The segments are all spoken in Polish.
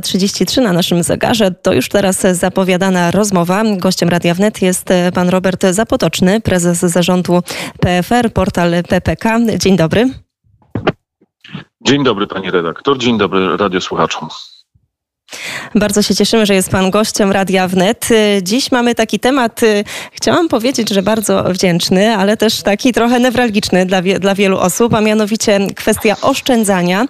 33 na naszym zegarze. To już teraz zapowiadana rozmowa. Gościem Radia Wnet jest pan Robert Zapotoczny, prezes zarządu PFR, portal PPK. Dzień dobry. Dzień dobry pani redaktor, dzień dobry radiosłuchaczom. Bardzo się cieszymy, że jest Pan gościem Radia Wnet. Dziś mamy taki temat, y, chciałam powiedzieć, że bardzo wdzięczny, ale też taki trochę newralgiczny dla, wie, dla wielu osób, a mianowicie kwestia oszczędzania.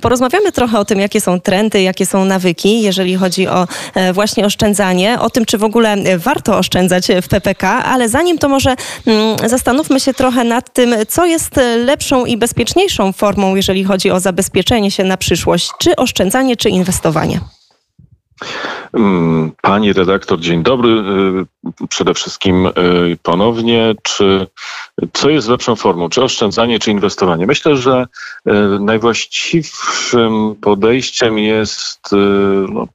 Porozmawiamy trochę o tym, jakie są trendy, jakie są nawyki, jeżeli chodzi o e, właśnie oszczędzanie, o tym, czy w ogóle warto oszczędzać w PPK, ale zanim to może mm, zastanówmy się trochę nad tym, co jest lepszą i bezpieczniejszą formą, jeżeli chodzi o zabezpieczenie się na przyszłość, czy oszczędzanie, czy inwestowanie inwestowanie? Mm, pani redaktor, dzień dobry. Y, przede wszystkim y, ponownie, czy co jest lepszą formą, czy oszczędzanie, czy inwestowanie? Myślę, że y, najwłaściwszym podejściem jest no,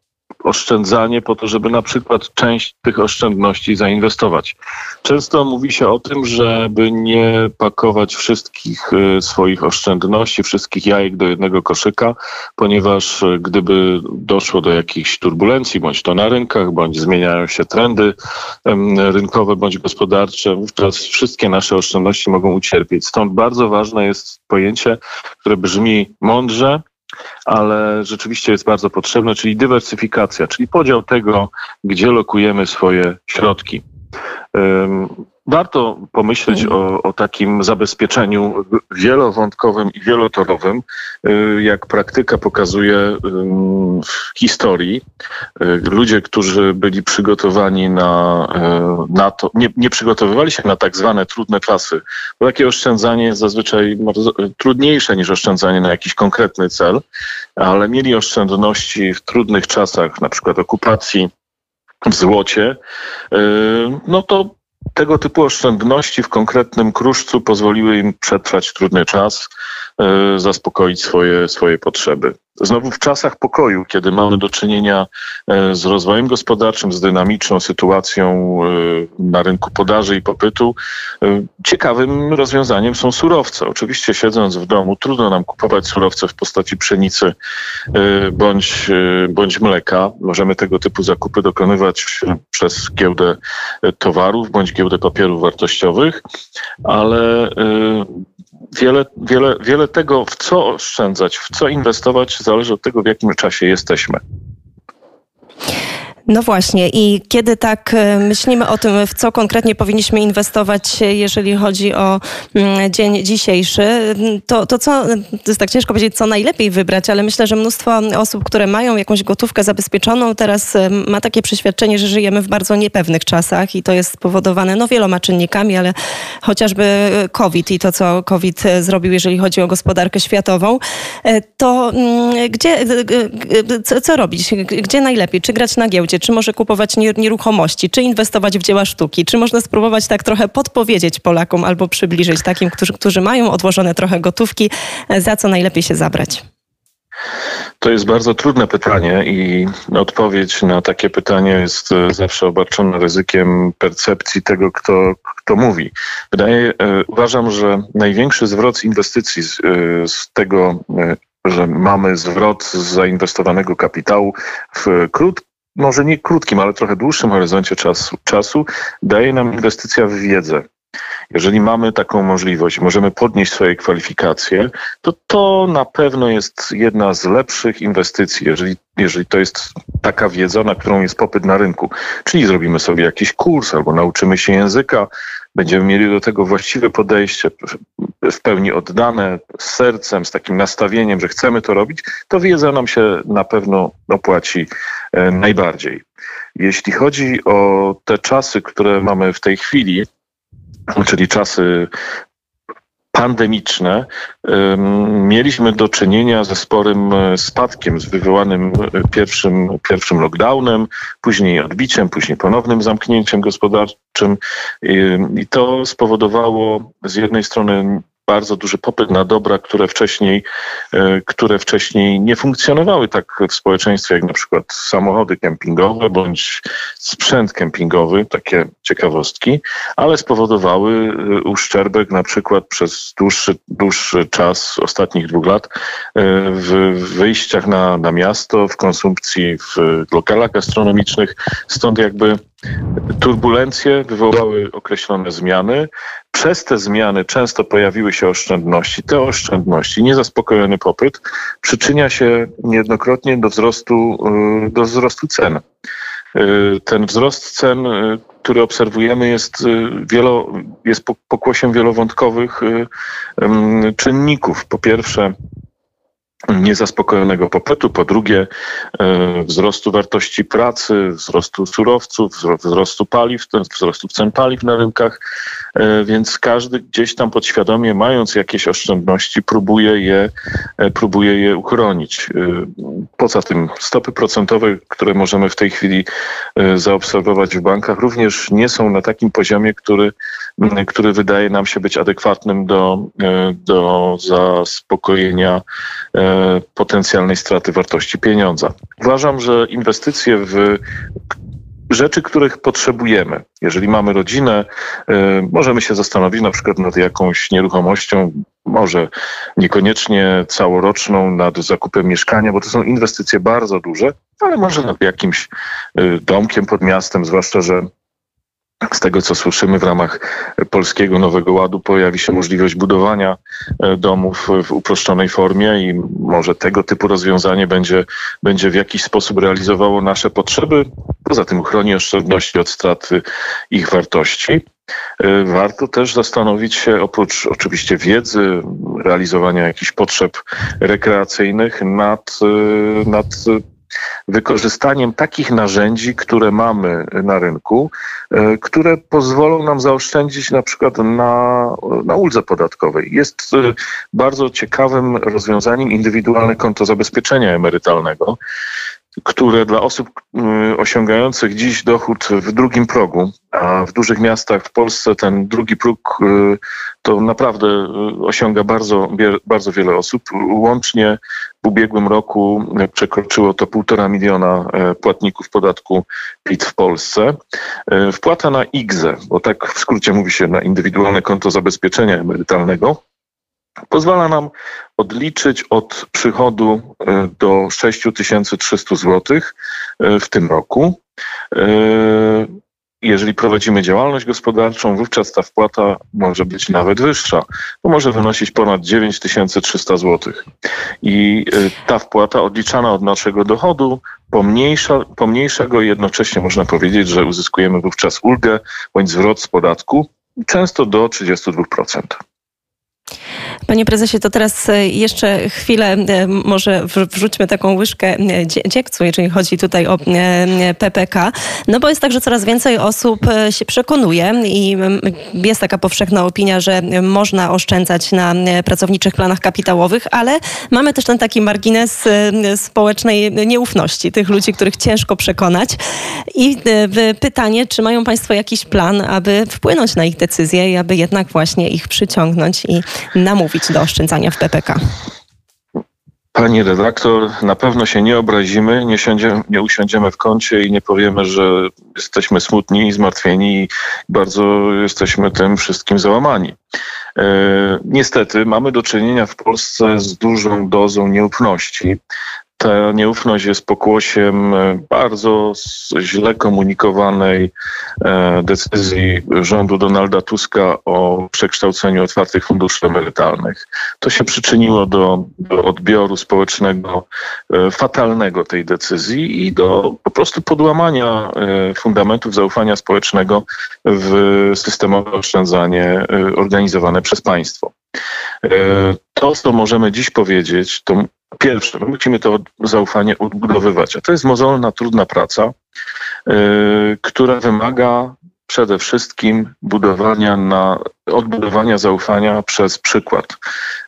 oszczędzanie po to, żeby na przykład część tych oszczędności zainwestować. Często mówi się o tym, żeby nie pakować wszystkich y, swoich oszczędności, wszystkich jajek do jednego koszyka, ponieważ y, gdyby doszło do jakichś turbulencji, bądź to na rynkach, bądź zmieniają się trendy rynkowe bądź gospodarcze, wówczas wszystkie nasze oszczędności mogą ucierpieć. Stąd bardzo ważne jest pojęcie, które brzmi mądrze, ale rzeczywiście jest bardzo potrzebne, czyli dywersyfikacja, czyli podział tego, gdzie lokujemy swoje środki. Warto pomyśleć mhm. o, o, takim zabezpieczeniu wielowątkowym i wielotorowym, y, jak praktyka pokazuje w historii. Y, ludzie, którzy byli przygotowani na, y, na to, nie, nie przygotowywali się na tak zwane trudne czasy, bo takie oszczędzanie jest zazwyczaj trudniejsze niż oszczędzanie na jakiś konkretny cel, ale mieli oszczędności w trudnych czasach, na przykład okupacji, w złocie, no to tego typu oszczędności w konkretnym kruszcu pozwoliły im przetrwać trudny czas, zaspokoić swoje, swoje potrzeby. Znowu w czasach pokoju, kiedy mamy do czynienia e, z rozwojem gospodarczym, z dynamiczną sytuacją e, na rynku podaży i popytu, e, ciekawym rozwiązaniem są surowce. Oczywiście siedząc w domu trudno nam kupować surowce w postaci pszenicy bądź, bądź mleka. Możemy tego typu zakupy dokonywać przez giełdę towarów bądź giełdę papierów wartościowych, ale wiele, wiele, wiele tego, w co oszczędzać, w co inwestować, zależy od tego, w jakim czasie jesteśmy. No właśnie i kiedy tak e, myślimy o tym, w co konkretnie powinniśmy inwestować, e, jeżeli chodzi o mm, dzień dzisiejszy, mm, to, to co, to jest tak ciężko powiedzieć, co najlepiej wybrać, ale myślę, że mnóstwo osób, które mają jakąś gotówkę zabezpieczoną, teraz e, ma takie przeświadczenie, że żyjemy w bardzo niepewnych czasach i to jest spowodowane no, wieloma czynnikami, ale chociażby COVID i to, co COVID zrobił, jeżeli chodzi o gospodarkę światową, to mm, gdzie, co, co robić? Gdzie najlepiej? Czy grać na giełdzie? Czy może kupować nieruchomości, czy inwestować w dzieła sztuki, czy można spróbować tak trochę podpowiedzieć Polakom albo przybliżyć takim, którzy, którzy mają odłożone trochę gotówki, za co najlepiej się zabrać? To jest bardzo trudne pytanie i odpowiedź na takie pytanie jest zawsze obarczona ryzykiem percepcji tego, kto, kto mówi. Wydaje, e, uważam, że największy zwrot inwestycji z, e, z tego, e, że mamy zwrot z zainwestowanego kapitału w krót, może nie krótkim, ale trochę dłuższym horyzoncie czasu, czasu daje nam inwestycja w wiedzę. Jeżeli mamy taką możliwość, możemy podnieść swoje kwalifikacje, to to na pewno jest jedna z lepszych inwestycji, jeżeli, jeżeli to jest taka wiedza, na którą jest popyt na rynku. Czyli zrobimy sobie jakiś kurs albo nauczymy się języka, będziemy mieli do tego właściwe podejście, w pełni oddane, z sercem, z takim nastawieniem, że chcemy to robić, to wiedza nam się na pewno opłaci e, najbardziej. Jeśli chodzi o te czasy, które mamy w tej chwili, czyli czasy pandemiczne, mieliśmy do czynienia ze sporym e, spadkiem z wywołanym e, pierwszym, pierwszym lockdownem, później odbiciem, później ponownym zamknięciem gospodarczym i to spowodowało z jednej strony bardzo duży popyt na dobra, które wcześniej, które wcześniej nie funkcjonowały tak w społeczeństwie, jak na przykład samochody kempingowe bądź sprzęt kempingowy, takie ciekawostki, ale spowodowały uszczerbek na przykład przez dłuższy, dłuższy czas ostatnich dwóch lat w wyjściach na, na miasto, w konsumpcji w lokalach gastronomicznych. Stąd jakby turbulencje wywołały określone zmiany. Przez te zmiany często pojawiły się oszczędności. Te oszczędności, niezaspokojony popyt, przyczynia się niejednokrotnie do wzrostu, y, do wzrostu cen. Y, ten wzrost cen, y, który obserwujemy, jest, wielo, jest pokłosiem wielowątkowych czynników. Po pierwsze, niezaspokojonego popytu, po drugie e, wzrostu wartości pracy, wzrostu surowców, wzrostu paliw, wzrostu cen paliw na rynkach, e, więc każdy gdzieś tam podświadomie, mając jakieś oszczędności, próbuje je, e, próbuje je uchronić. Poza tym stopy procentowe, które możemy w tej chwili zaobserwować w bankach, również nie są na takim poziomie, który, który wydaje nam się być adekwatnym do, do zaspokojenia potencjalnej straty wartości pieniądza. Uważam, że inwestycje w rzeczy, których potrzebujemy. Jeżeli mamy rodzinę, y, możemy się zastanowić na przykład nad jakąś nieruchomością, może niekoniecznie całoroczną, nad zakupem mieszkania, bo to są inwestycje bardzo duże, ale może nad jakimś y, domkiem pod miastem, zwłaszcza, że z tego, co słyszymy w ramach Polskiego Nowego Ładu, pojawi się możliwość budowania e, domów w uproszczonej formie i może tego typu rozwiązanie będzie, będzie w jakiś sposób realizowało nasze potrzeby. Poza tym chroni oszczędności od straty ich wartości. E, warto też zastanowić się, oprócz oczywiście wiedzy, realizowania jakichś potrzeb rekreacyjnych, nad, e, nad wykorzystaniem takich narzędzi, które mamy na rynku, e, które pozwolą nam zaoszczędzić na przykład na, na uldze podatkowej. Jest e, bardzo ciekawym rozwiązaniem indywidualne konto zabezpieczenia emerytalnego które dla osób y, osiągających dziś dochód w drugim progu, a w dużych miastach w Polsce ten drugi próg to naprawdę y, osiąga bardzo, bardzo wiele osób. Łącznie w ubiegłym roku przekroczyło to półtora miliona płatników podatku PIT w Polsce. Wpłata na IGZE, bo tak w skrócie mówi się na indywidualne konto zabezpieczenia emerytalnego, pozwala nam odliczyć od przychodu do 6300 zł w tym roku. Jeżeli prowadzimy działalność gospodarczą, wówczas ta wpłata może być nawet wyższa, bo może wynosić ponad 9300 zł. I ta wpłata odliczana od naszego dochodu pomniejsza, pomniejsza go jednocześnie można powiedzieć, że uzyskujemy wówczas ulgę bądź zwrot z podatku, często do 32%. Panie prezesie, to teraz e, jeszcze chwilę e, może wrzućmy taką łyżkę e, dziegcu, jeżeli chodzi tutaj o PPK. No bo jest tak, że coraz więcej osób się przekonuje i jest taka powszechna opinia, że można oszczędzać na pracowniczych planach kapitałowych, ale mamy też ten taki margines społecznej nieufności tych ludzi, których ciężko przekonać. I pytanie, czy mają Państwo jakiś plan, aby wpłynąć na ich decyzje i aby jednak właśnie ich przyciągnąć i namówić do oszczędzania w PPK? Pani redaktor, na pewno się nie obrazimy, nie, siądziemy, nie usiądziemy w kącie i nie powiemy, że jesteśmy smutni i zmartwieni i bardzo jesteśmy tym wszystkim załamani. E, niestety mamy do czynienia w Polsce z dużą dozą nieufności. Ta nieufność jest pokłosiem e, bardzo źle komunikowanej e, decyzji rządu Donalda Tuska o przekształceniu otwartych funduszy emerytalnych. To się przyczyniło do, do odbioru społecznego e, fatalnego tej decyzji i do po prostu podłamania fundamentów zaufania społecznego w systemowe oszczędzanie organizowane przez państwo. To, co możemy dziś powiedzieć, to Pierwsze, my musimy to zaufanie odbudowywać, a to jest mozolna, trudna praca, yy, która wymaga przede wszystkim budowania na, odbudowania zaufania przez przykład.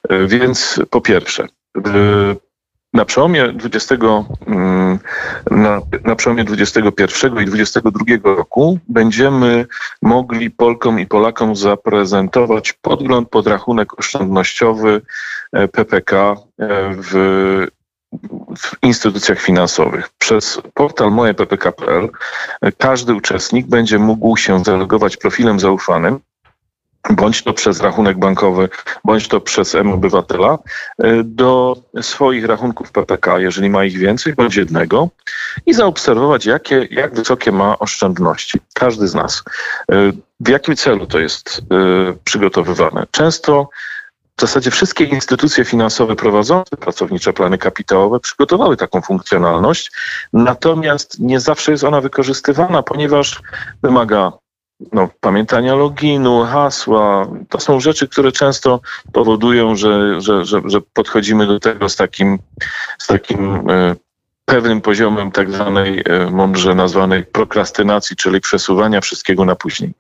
Yy, więc po pierwsze, yy, na przełomie 20, mm, na, na przełomie 21 i 22 roku będziemy mogli Polkom i Polakom zaprezentować podgląd, podrachunek oszczędnościowy PPK w w instytucjach finansowych. Przez portal mojeppk.pl każdy uczestnik będzie mógł się zalogować profilem zaufanym bądź to przez rachunek bankowy, bądź to przez M-Obywatela, e, do swoich rachunków PPK, jeżeli ma ich więcej, bądź jednego, i zaobserwować, jakie, jak wysokie ma oszczędności. Każdy z nas. E, w jakim celu to jest e, przygotowywane? Często w zasadzie wszystkie instytucje finansowe prowadzące pracownicze plany kapitałowe przygotowały taką funkcjonalność, natomiast nie zawsze jest ona wykorzystywana, ponieważ wymaga no, pamiętania loginu, hasła. To są rzeczy, które często powodują, że, że, że, że podchodzimy do tego z takim, z takim e, pewnym poziomem tak zwanej, e, mądrze nazwanej prokrastynacji, czyli przesuwania wszystkiego na później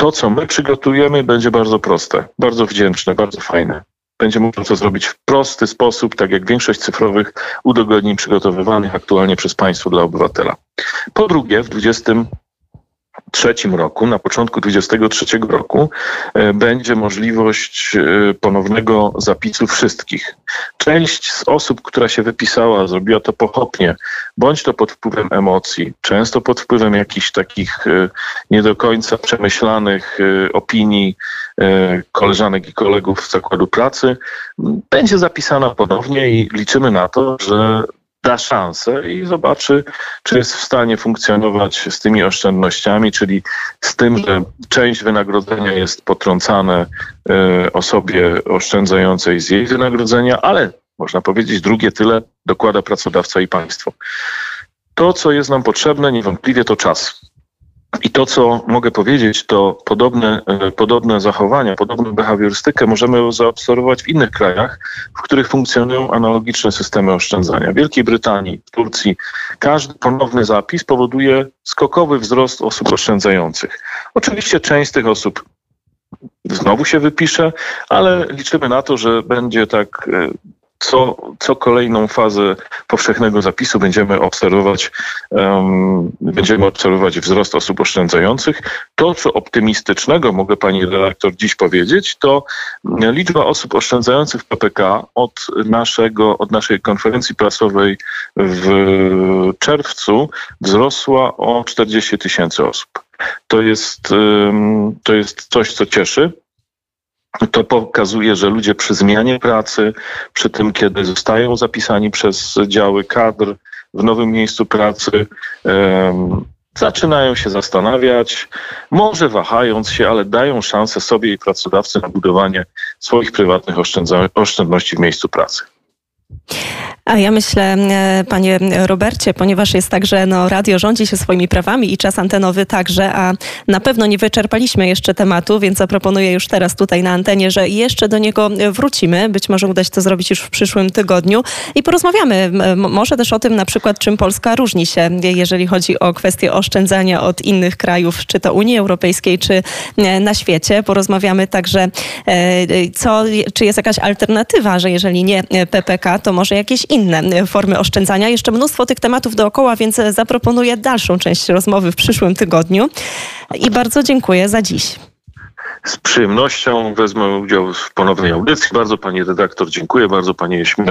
to, co my przygotujemy, będzie bardzo proste, bardzo wdzięczne, bardzo fajne. Będzie można to zrobić w prosty sposób, tak jak większość cyfrowych udogodnień przygotowywanych aktualnie przez państwo dla obywatela. Po drugie, w 20 2023 roku, na początku 2023 roku, e, będzie możliwość e, ponownego zapisu wszystkich. Część z osób, która się wypisała, zrobiła to pochopnie, bądź to pod wpływem emocji, często pod wpływem jakichś takich e, nie do końca przemyślanych opinii koleżanek i kolegów z zakładu pracy, będzie zapisana ponownie i liczymy na to, że da szansę i zobaczy, czy jest w stanie funkcjonować z tymi oszczędnościami, czyli z tym, że część wynagrodzenia jest potrącane e, osobie oszczędzającej z jej wynagrodzenia, ale można powiedzieć, drugie tyle dokłada pracodawca i państwo. To, co jest nam potrzebne, niewątpliwie to czas. I to, co mogę powiedzieć, to podobne, e, podobne zachowania, podobną behawiorystykę możemy zaobserwować w innych krajach, w których funkcjonują analogiczne systemy oszczędzania. W Wielkiej Brytanii, w Turcji każdy ponowny zapis powoduje skokowy wzrost osób oszczędzających. Oczywiście część z tych osób znowu się wypisze, ale liczymy na to, że będzie tak e, co, co kolejną fazę powszechnego zapisu będziemy obserwować, um, będziemy obserwować wzrost osób oszczędzających. To, co optymistycznego mogę pani redaktor dziś powiedzieć, to liczba osób oszczędzających w PPK od, naszego, od naszej konferencji prasowej w czerwcu wzrosła o 40 tysięcy osób. To jest, to jest coś, co cieszy to pokazuje, że ludzie przy zmianie pracy, przy tym, kiedy zostają zapisani przez działy kadr w nowym miejscu pracy, um, zaczynają się zastanawiać, może wahając się, ale dają szansę sobie i pracodawcy na budowanie swoich prywatnych oszczędności w miejscu pracy. A ja myślę, e, panie Robercie, ponieważ jest tak, że no, radio rządzi się swoimi prawami i czas antenowy także, a na pewno nie wyczerpaliśmy jeszcze tematu, więc zaproponuję już teraz tutaj na antenie, że jeszcze do niego wrócimy. Być może uda się to zrobić już w przyszłym tygodniu i porozmawiamy może też o tym na przykład, czym Polska różni się, jeżeli chodzi o kwestię oszczędzania od innych krajów, czy to Unii Europejskiej, czy e, na świecie. Porozmawiamy także, e, co, czy jest jakaś alternatywa, że jeżeli nie PPK, to może jakieś inne formy oszczędzania. Jeszcze mnóstwo tych tematów dookoła, więc zaproponuję dalszą część rozmowy w przyszłym tygodniu. I bardzo dziękuję za dziś. Z przyjemnością wezmę udział w ponownej audycji. Bardzo pani redaktor dziękuję, bardzo pani Jeśmina